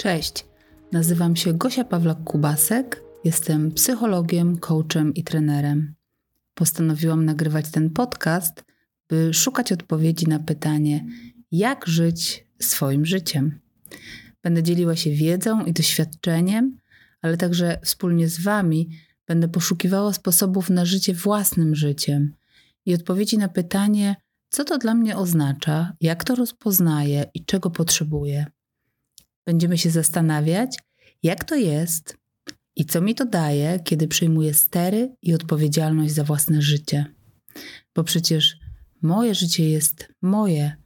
Cześć, nazywam się Gosia Pawlak-Kubasek, jestem psychologiem, coachem i trenerem. Postanowiłam nagrywać ten podcast, by szukać odpowiedzi na pytanie, jak żyć swoim życiem. Będę dzieliła się wiedzą i doświadczeniem, ale także wspólnie z Wami będę poszukiwała sposobów na życie własnym życiem i odpowiedzi na pytanie, co to dla mnie oznacza, jak to rozpoznaję i czego potrzebuję. Będziemy się zastanawiać, jak to jest i co mi to daje, kiedy przyjmuję stery i odpowiedzialność za własne życie. Bo przecież moje życie jest moje,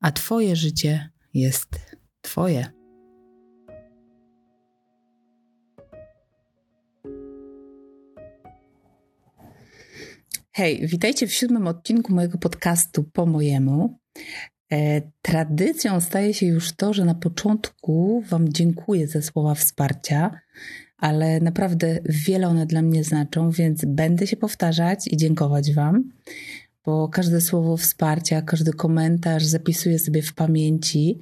a Twoje życie jest Twoje. Hej, witajcie w siódmym odcinku mojego podcastu Po mojemu. E, tradycją staje się już to, że na początku Wam dziękuję za słowa wsparcia, ale naprawdę wiele one dla mnie znaczą, więc będę się powtarzać i dziękować Wam, bo każde słowo wsparcia, każdy komentarz zapisuję sobie w pamięci,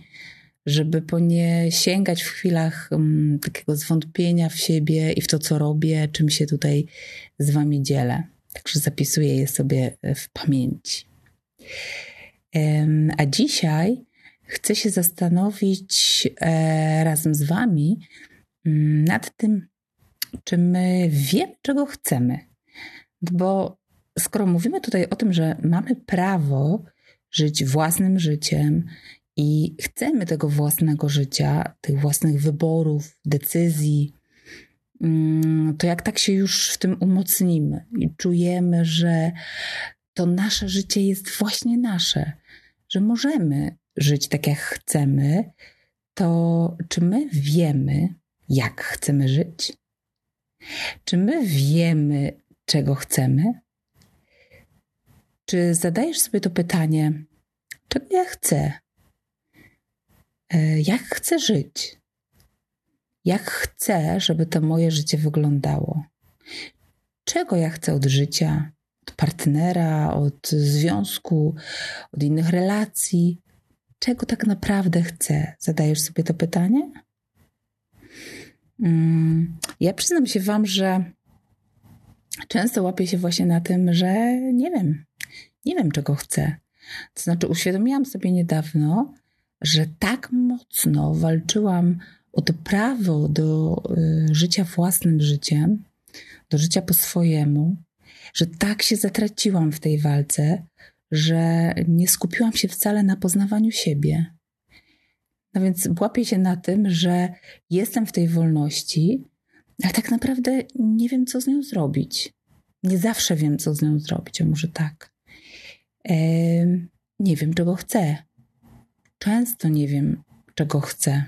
żeby po nie sięgać w chwilach um, takiego zwątpienia w siebie i w to, co robię, czym się tutaj z Wami dzielę. Także zapisuję je sobie w pamięci. A dzisiaj chcę się zastanowić e, razem z Wami mm, nad tym, czy my wiemy, czego chcemy. Bo skoro mówimy tutaj o tym, że mamy prawo żyć własnym życiem i chcemy tego własnego życia, tych własnych wyborów, decyzji, mm, to jak tak się już w tym umocnimy i czujemy, że to nasze życie jest właśnie nasze, że możemy żyć tak, jak chcemy, to czy my wiemy, jak chcemy żyć? Czy my wiemy, czego chcemy? Czy zadajesz sobie to pytanie, czego ja chcę? E, jak chcę żyć? Jak chcę, żeby to moje życie wyglądało? Czego ja chcę od życia? Od partnera, od związku, od innych relacji. Czego tak naprawdę chcę? Zadajesz sobie to pytanie? Mm, ja przyznam się Wam, że często łapię się właśnie na tym, że nie wiem, nie wiem czego chcę. To znaczy, uświadomiłam sobie niedawno, że tak mocno walczyłam o to prawo do y, życia własnym życiem, do życia po swojemu, że tak się zatraciłam w tej walce, że nie skupiłam się wcale na poznawaniu siebie. No więc łapię się na tym, że jestem w tej wolności, ale tak naprawdę nie wiem, co z nią zrobić. Nie zawsze wiem, co z nią zrobić, a może tak. nie wiem, czego chcę. Często nie wiem, czego chcę.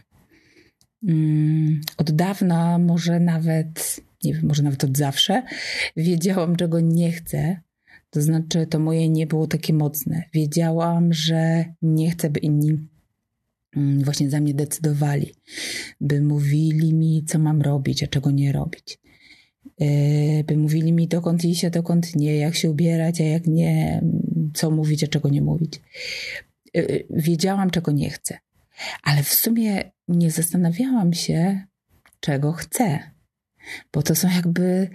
Mm, od dawna, może nawet nie wiem, może nawet od zawsze, wiedziałam, czego nie chcę. To znaczy, to moje nie było takie mocne. Wiedziałam, że nie chcę, by inni mm, właśnie za mnie decydowali, by mówili mi, co mam robić, a czego nie robić. E, by mówili mi, dokąd iść, a dokąd nie, jak się ubierać, a jak nie, co mówić, a czego nie mówić. E, wiedziałam, czego nie chcę, ale w sumie nie zastanawiałam się, czego chcę bo to są jakby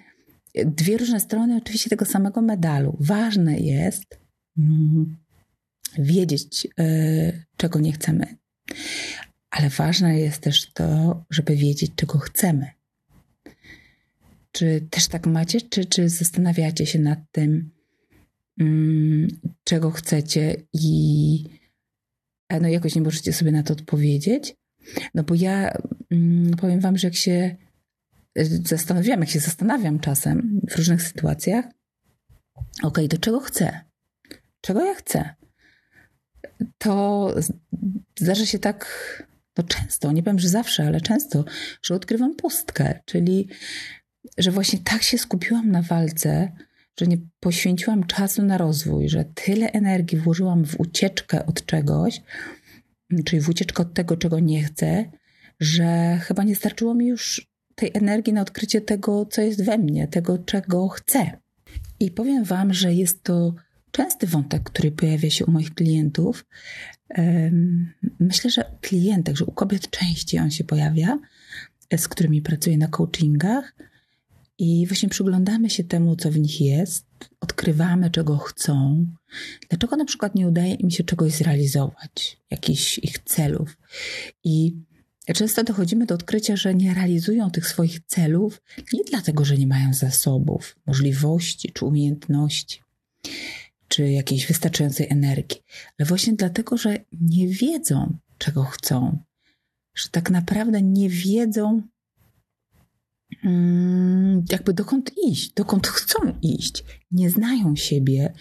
dwie różne strony oczywiście tego samego medalu. Ważne jest mm, wiedzieć, y, czego nie chcemy, ale ważne jest też to, żeby wiedzieć, czego chcemy. Czy też tak macie, czy, czy zastanawiacie się nad tym, mm, czego chcecie i no jakoś nie możecie sobie na to odpowiedzieć? No bo ja mm, powiem wam, że jak się zastanawiam, jak się zastanawiam czasem w różnych sytuacjach, ok, do czego chcę? Czego ja chcę? To zdarza się tak no często, nie powiem, że zawsze, ale często, że odkrywam pustkę, czyli że właśnie tak się skupiłam na walce, że nie poświęciłam czasu na rozwój, że tyle energii włożyłam w ucieczkę od czegoś, czyli w ucieczkę od tego, czego nie chcę, że chyba nie starczyło mi już tej energii na odkrycie tego, co jest we mnie, tego, czego chcę. I powiem Wam, że jest to częsty wątek, który pojawia się u moich klientów. Myślę, że klientek, że u kobiet częściej on się pojawia, z którymi pracuję na coachingach. I właśnie przyglądamy się temu, co w nich jest, odkrywamy, czego chcą, dlaczego na przykład nie udaje im się czegoś zrealizować, jakichś ich celów. I często dochodzimy do odkrycia, że nie realizują tych swoich celów nie dlatego, że nie mają zasobów, możliwości czy umiejętności, czy jakiejś wystarczającej energii, ale właśnie dlatego, że nie wiedzą, czego chcą, że tak naprawdę nie wiedzą, mm, jakby dokąd iść, dokąd chcą iść. Nie znają siebie,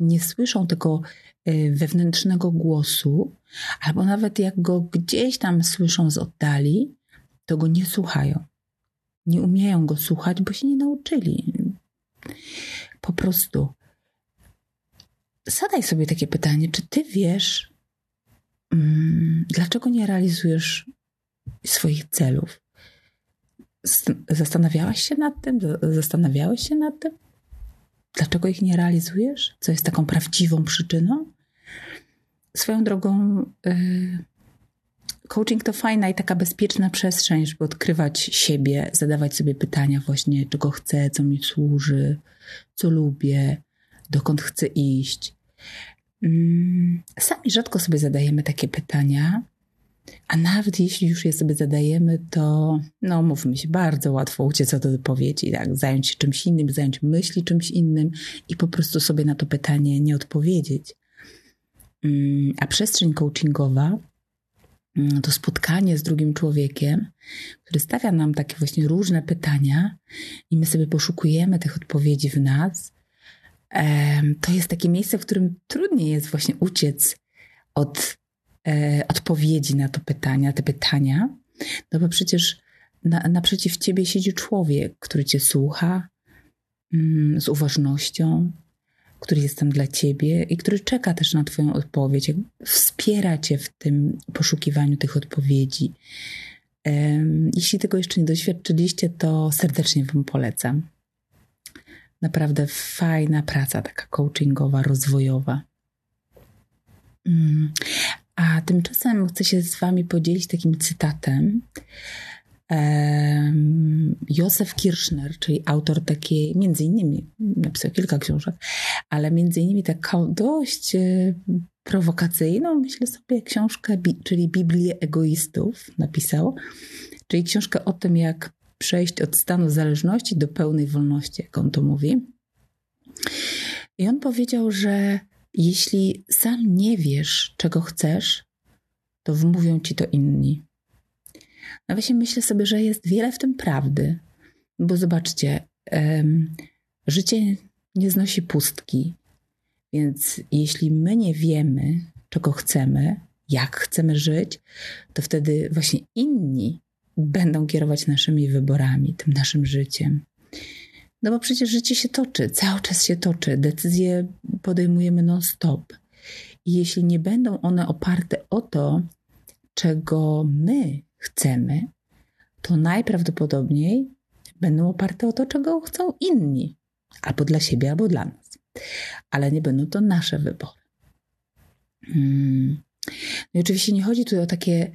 nie słyszą tego y, wewnętrznego głosu, albo nawet jak go gdzieś tam słyszą z oddali, to go nie słuchają. Nie umieją go słuchać, bo się nie nauczyli. Po prostu zadaj sobie takie pytanie, czy ty wiesz, mm, dlaczego nie realizujesz swoich celów? Zastanawiałaś się nad tym? Zastanawiałeś się nad tym? Dlaczego ich nie realizujesz? Co jest taką prawdziwą przyczyną? Swoją drogą, yy, coaching to fajna i taka bezpieczna przestrzeń, żeby odkrywać siebie, zadawać sobie pytania właśnie, czego chcę, co mi służy, co lubię, dokąd chcę iść. Mm, sami rzadko sobie zadajemy takie pytania, a nawet jeśli już je sobie zadajemy, to no mówmy się, bardzo łatwo uciec od odpowiedzi, tak? Zająć się czymś innym, zająć myśli czymś innym i po prostu sobie na to pytanie nie odpowiedzieć. Mm, a przestrzeń coachingowa mm, to spotkanie z drugim człowiekiem, który stawia nam takie właśnie różne pytania i my sobie poszukujemy tych odpowiedzi w nas. To jest takie miejsce, w którym trudniej jest właśnie uciec od e, odpowiedzi na to pytania, te pytania, no bo przecież na, naprzeciw ciebie siedzi człowiek, który cię słucha mm, z uważnością, który jest tam dla ciebie i który czeka też na twoją odpowiedź, wspiera cię w tym poszukiwaniu tych odpowiedzi. Jeśli tego jeszcze nie doświadczyliście, to serdecznie Wam polecam. Naprawdę fajna praca, taka coachingowa, rozwojowa. Mm. A tymczasem chcę się z Wami podzielić takim cytatem. Józef Kirchner, czyli autor takiej, między innymi, napisał kilka książek, ale między innymi taką dość e, prowokacyjną, myślę sobie, książkę, czyli Biblię egoistów napisał, czyli książkę o tym, jak przejść od stanu zależności do pełnej wolności, jak on to mówi. I on powiedział, że jeśli sam nie wiesz, czego chcesz, to wmówią ci to inni. No właśnie myślę sobie, że jest wiele w tym prawdy, bo zobaczcie, życie nie znosi pustki, więc jeśli my nie wiemy, czego chcemy, jak chcemy żyć, to wtedy właśnie inni będą kierować naszymi wyborami, tym naszym życiem. No bo przecież życie się toczy, cały czas się toczy, decyzje podejmujemy non-stop. I jeśli nie będą one oparte o to, czego my chcemy, to najprawdopodobniej będą oparte o to, czego chcą inni, albo dla siebie, albo dla nas. Ale nie będą to nasze wybory. Hmm. No i oczywiście nie chodzi tu o takie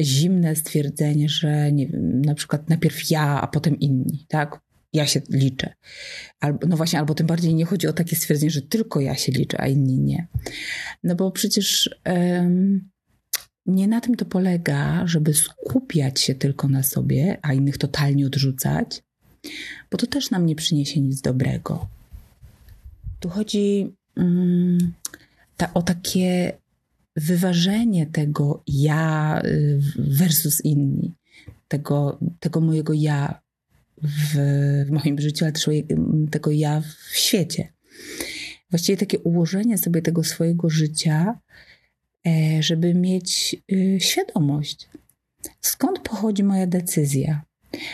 zimne stwierdzenie, że nie wiem, na przykład najpierw ja, a potem inni, tak? ja się liczę. Albo, no właśnie, albo tym bardziej nie chodzi o takie stwierdzenie, że tylko ja się liczę, a inni nie. No bo przecież nie na tym to polega, żeby skupiać się tylko na sobie, a innych totalnie odrzucać, bo to też nam nie przyniesie nic dobrego. Tu chodzi um, ta, o takie wyważenie tego ja y, versus inni, tego, tego mojego ja w, w moim życiu, ale też tego ja w świecie. Właściwie takie ułożenie sobie tego swojego życia, żeby mieć y, świadomość, skąd pochodzi moja decyzja.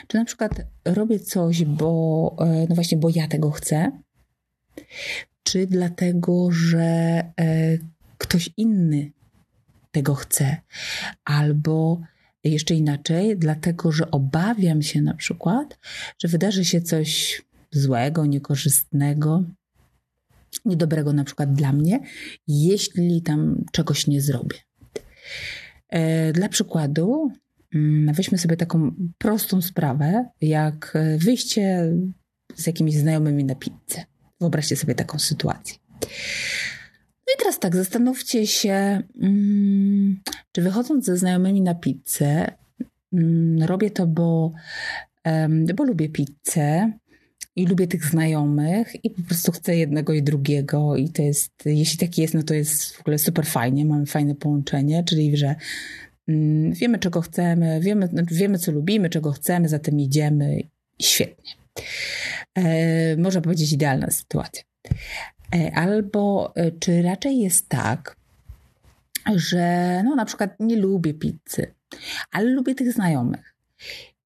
Czy na przykład robię coś, bo, e, no właśnie, bo ja tego chcę, czy dlatego, że e, ktoś inny tego chce, albo jeszcze inaczej, dlatego że obawiam się na przykład, że wydarzy się coś złego, niekorzystnego, niedobrego na przykład dla mnie, jeśli tam czegoś nie zrobię. E, dla przykładu, mm, weźmy sobie taką prostą sprawę, jak wyjście z jakimiś znajomymi na pizzę. Wyobraźcie sobie taką sytuację. No i teraz tak, zastanówcie się, mm, czy wychodząc ze znajomymi na pizzę, mm, robię to, bo, bo lubię pizzę, i lubię tych znajomych i po prostu chcę jednego i drugiego i to jest, jeśli tak jest, no to jest w ogóle super fajnie, mamy fajne połączenie, czyli że mm, wiemy czego chcemy, wiemy, znaczy wiemy co lubimy, czego chcemy, za tym idziemy świetnie. E, można powiedzieć idealna sytuacja. E, albo e, czy raczej jest tak, że no na przykład nie lubię pizzy, ale lubię tych znajomych.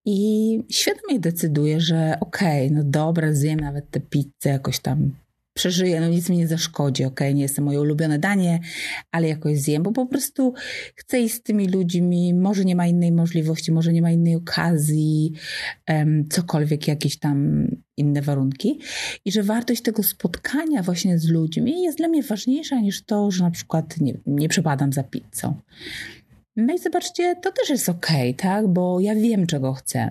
I świadomie decyduję, że okej, okay, no dobra, zjem nawet tę pizzę, jakoś tam przeżyję, no nic mi nie zaszkodzi, okej, okay, nie jest to moje ulubione danie, ale jakoś zjem, bo po prostu chcę iść z tymi ludźmi, może nie ma innej możliwości, może nie ma innej okazji, um, cokolwiek, jakieś tam inne warunki i że wartość tego spotkania właśnie z ludźmi jest dla mnie ważniejsza niż to, że na przykład nie, nie przepadam za pizzą. No i zobaczcie, to też jest okay, tak? Bo ja wiem, czego chcę.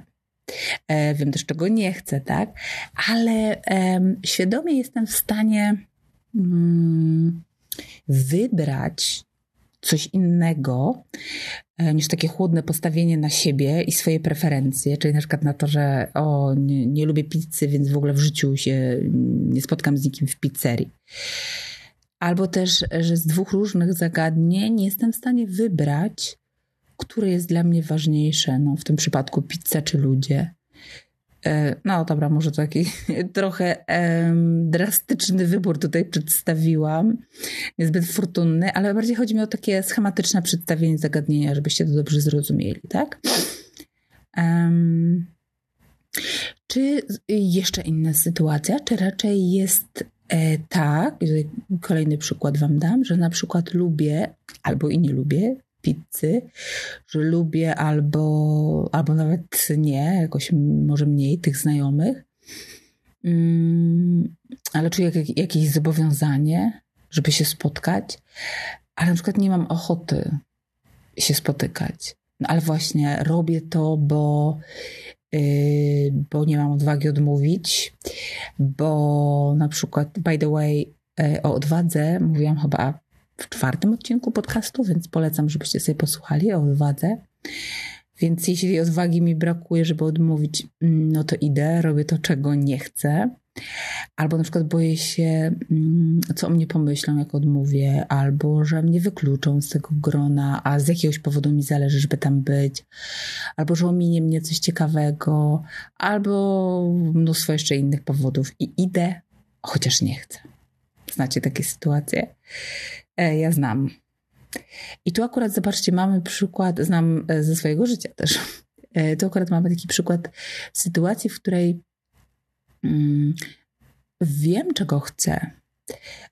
E, wiem też, czego nie chcę, tak? Ale e, świadomie jestem w stanie mm, wybrać coś innego e, niż takie chłodne postawienie na siebie i swoje preferencje, czyli na przykład na to, że o, nie, nie lubię pizzy, więc w ogóle w życiu się nie spotkam z nikim w pizzerii. Albo też, że z dwóch różnych zagadnień jestem w stanie wybrać, które jest dla mnie ważniejsze. No, w tym przypadku pizza czy ludzie. E, no dobra, może taki trochę drastyczny wybór tutaj przedstawiłam, niezbyt fortunny, ale bardziej chodzi mi o takie schematyczne przedstawienie zagadnienia, żebyście to dobrze zrozumieli, tak? Czy jeszcze inna sytuacja, czy raczej jest tak, kolejny przykład wam dam, że na przykład lubię albo i nie lubię pizzy, że lubię albo, albo nawet nie, jakoś może mniej tych znajomych, mm, ale czuję jak, jakieś zobowiązanie, żeby się spotkać, ale na przykład nie mam ochoty się spotykać. No ale właśnie robię to, bo bo nie mam odwagi odmówić, bo na przykład, by the way, yy, o odwadze mówiłam chyba w czwartym odcinku podcastu, więc polecam, żebyście sobie posłuchali o odwadze. Więc jeśli odwagi mi brakuje, żeby odmówić, mm, no to idę, robię to, czego nie chcę. Albo na przykład boję się, mm, co o mnie pomyślą, jak odmówię, albo że mnie wykluczą z tego grona, a z jakiegoś powodu mi zależy, żeby tam być, albo że ominie mnie coś ciekawego, albo mnóstwo jeszcze innych powodów. I idę, chociaż nie chcę. Znacie takie sytuacje? E, ja znam. I tu akurat, zobaczcie, mamy przykład, znam e, ze swojego życia też. E, tu akurat mamy taki przykład sytuacji, w której wiem, czego chcę,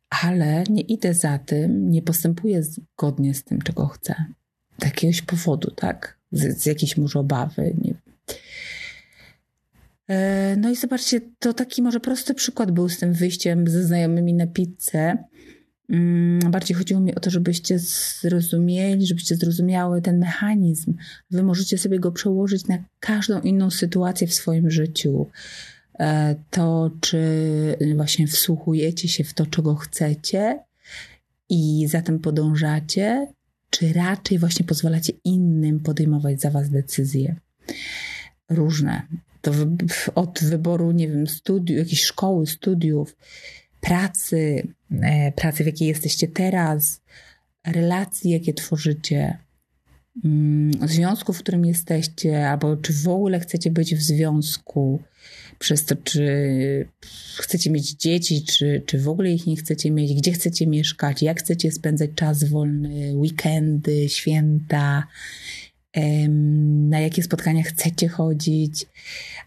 ale nie idę za tym, nie postępuję zgodnie z tym, czego chcę. Z jakiegoś powodu, tak? Z, z jakiejś może obawy, nie. E, no i zobaczcie, to taki może prosty przykład był z tym wyjściem ze znajomymi na pizzę. Mm, bardziej chodziło mi o to, żebyście zrozumieli, żebyście zrozumiały ten mechanizm. Wy możecie sobie go przełożyć na każdą inną sytuację w swoim życiu. E, to, czy właśnie wsłuchujecie się w to, czego chcecie i za tym podążacie, czy raczej właśnie pozwalacie innym podejmować za was decyzje. Różne. To od wyboru, nie wiem, studiów, jakiejś szkoły, studiów, pracy, e, pracy, w jakiej jesteście teraz, relacji, jakie tworzycie, mm, związku, w którym jesteście, albo czy w ogóle chcecie być w związku, przez to, czy chcecie mieć dzieci, czy, czy w ogóle ich nie chcecie mieć, gdzie chcecie mieszkać, jak chcecie spędzać czas wolny, weekendy, święta, na jakie spotkania chcecie chodzić,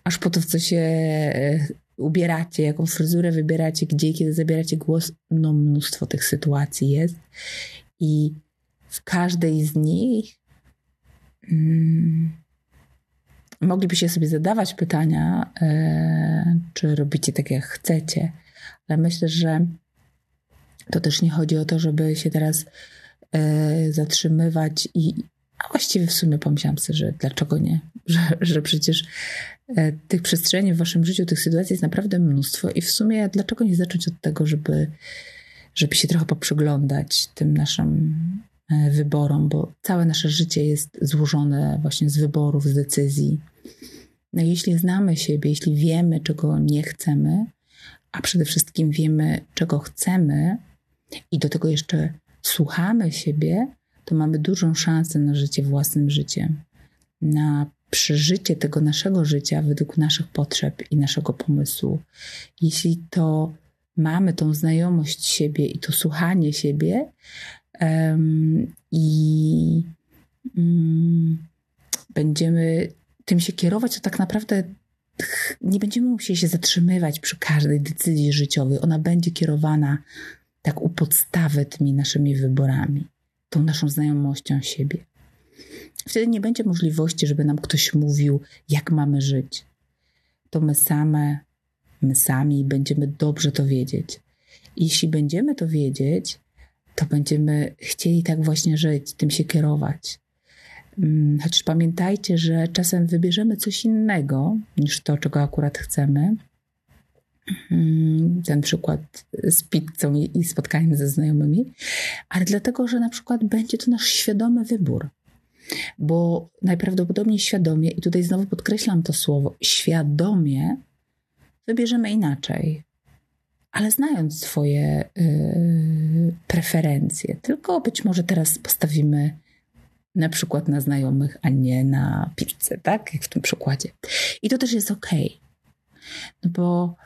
aż po to, w co się e, ubieracie, jaką fryzurę wybieracie, gdzie i kiedy zabieracie głos. No, mnóstwo tych sytuacji jest. I w każdej z nich mm, moglibyście sobie zadawać pytania, e, czy robicie tak, jak chcecie, ale myślę, że To też nie chodzi o to, żeby się teraz e, zatrzymywać i a właściwie w sumie pomyślałam sobie, że dlaczego nie? Że, że przecież e, tych przestrzeni w waszym życiu, tych sytuacji jest naprawdę mnóstwo i w sumie dlaczego nie zacząć od tego, żeby, żeby się trochę poprzyglądać tym naszym wyborom, bo całe nasze życie jest złożone właśnie z wyborów, z decyzji. No jeśli znamy siebie, jeśli wiemy, czego nie chcemy, a przede wszystkim wiemy, czego chcemy i do tego jeszcze słuchamy siebie, to mamy dużą szansę na życie własnym życiem, na przeżycie tego naszego życia według naszych potrzeb i naszego pomysłu. Jeśli to mamy tą znajomość siebie i to słuchanie siebie i um, będziemy tym się kierować, to tak naprawdę nie będziemy musieli się zatrzymywać przy każdej decyzji życiowej. Ona będzie kierowana tak u podstawy tymi naszymi wyborami tą naszą znajomością siebie. Wtedy nie będzie możliwości, żeby nam ktoś mówił, jak mamy żyć. To my same, my sami będziemy dobrze to wiedzieć. Jeśli będziemy to wiedzieć, to będziemy chcieli tak właśnie żyć, tym się kierować. Mm, chociaż pamiętajcie, że czasem wybierzemy coś innego niż to, czego akurat chcemy, Mm, ten przykład z pizzą i spotkaniem ze znajomymi, ale dlatego, że na przykład będzie to nasz świadomy wybór. Bo najprawdopodobniej świadomie, i tutaj znowu podkreślam to słowo, świadomie wybierzemy inaczej, ale znając swoje yy, preferencje. Tylko być może teraz postawimy na przykład na znajomych, a nie na pizzę, tak? Jak w tym przykładzie. I to też jest ok. No bo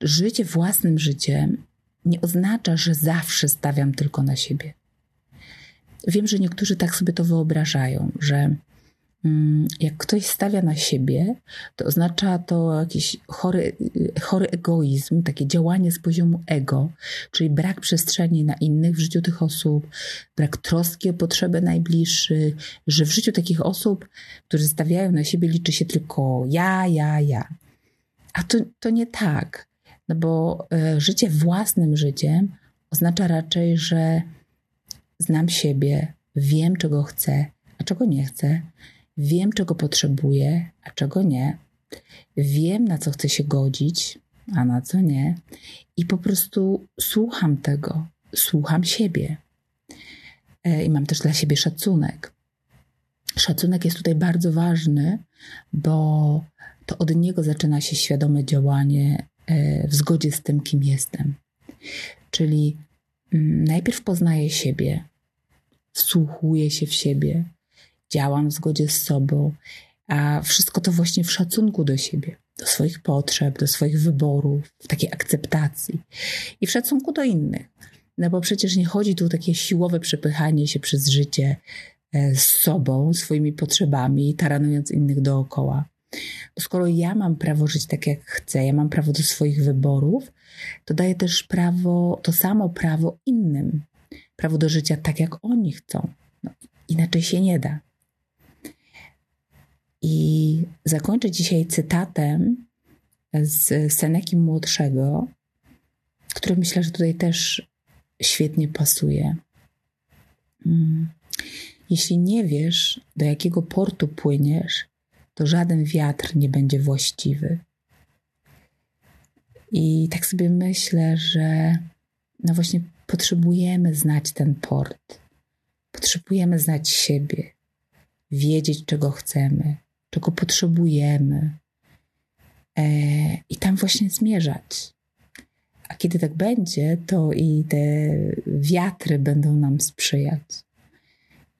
życie własnym życiem nie oznacza, że zawsze stawiam tylko na siebie. Wiem, że niektórzy tak sobie to wyobrażają, że jak ktoś stawia na siebie, to oznacza to jakiś chory, chory egoizm, takie działanie z poziomu ego, czyli brak przestrzeni na innych w życiu tych osób, brak troski o potrzeby najbliższych, że w życiu takich osób, którzy stawiają na siebie, liczy się tylko ja, ja, ja. A to, to nie tak, no bo y, życie własnym życiem oznacza raczej, że znam siebie, wiem, czego chcę, a czego nie chcę, wiem, czego potrzebuję, a czego nie, wiem, na co chcę się godzić, a na co nie, i po prostu słucham tego, słucham siebie. E, I mam też dla siebie szacunek. Szacunek jest tutaj bardzo ważny, bo to od niego zaczyna się świadome działanie e, w zgodzie z tym, kim jestem. Czyli mm, najpierw poznaję siebie, wsłuchuję się w siebie, działam w zgodzie z sobą, a wszystko to właśnie w szacunku do siebie, do swoich potrzeb, do swoich wyborów, w takiej akceptacji i w szacunku do innych. No bo przecież nie chodzi tu o takie siłowe przepychanie się przez życie e, z sobą, swoimi potrzebami, taranując innych dookoła. Bo skoro ja mam prawo żyć tak, jak chcę, ja mam prawo do swoich wyborów, to daję też prawo, to samo prawo innym. Prawo do życia tak, jak oni chcą. No, inaczej się nie da. I zakończę dzisiaj cytatem z Seneki Młodszego, który myślę, że tutaj też świetnie pasuje. Mm. Jeśli nie wiesz, do jakiego portu płyniesz, to żaden wiatr nie będzie właściwy. I tak sobie myślę, że no właśnie potrzebujemy znać ten port. Potrzebujemy znać siebie, wiedzieć, czego chcemy, czego potrzebujemy e, i tam właśnie zmierzać. A kiedy tak będzie, to i te wiatry będą nam sprzyjać.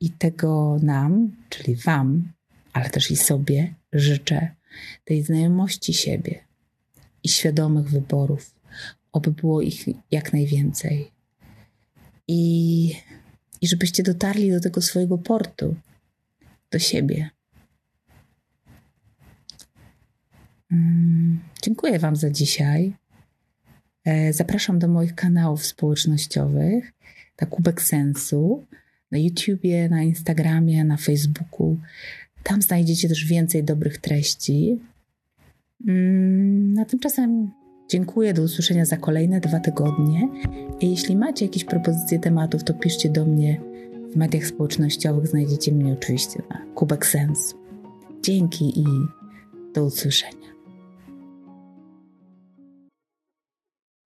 I tego nam, czyli Wam, ale też i sobie życzę tej znajomości siebie i świadomych wyborów, oby było ich jak najwięcej. I, i żebyście dotarli do tego swojego portu, do siebie. Mm, dziękuję Wam za dzisiaj. E, zapraszam do moich kanałów społecznościowych, na Kubek Sensu, na YouTubie, na Instagramie, na Facebooku. Tam znajdziecie też więcej dobrych treści. Mm, a tymczasem Dziękuję, do usłyszenia za kolejne dwa tygodnie. I jeśli macie jakieś propozycje tematów, to piszcie do mnie w mediach społecznościowych. Znajdziecie mnie oczywiście na Kubek Sensu. Dzięki i do usłyszenia.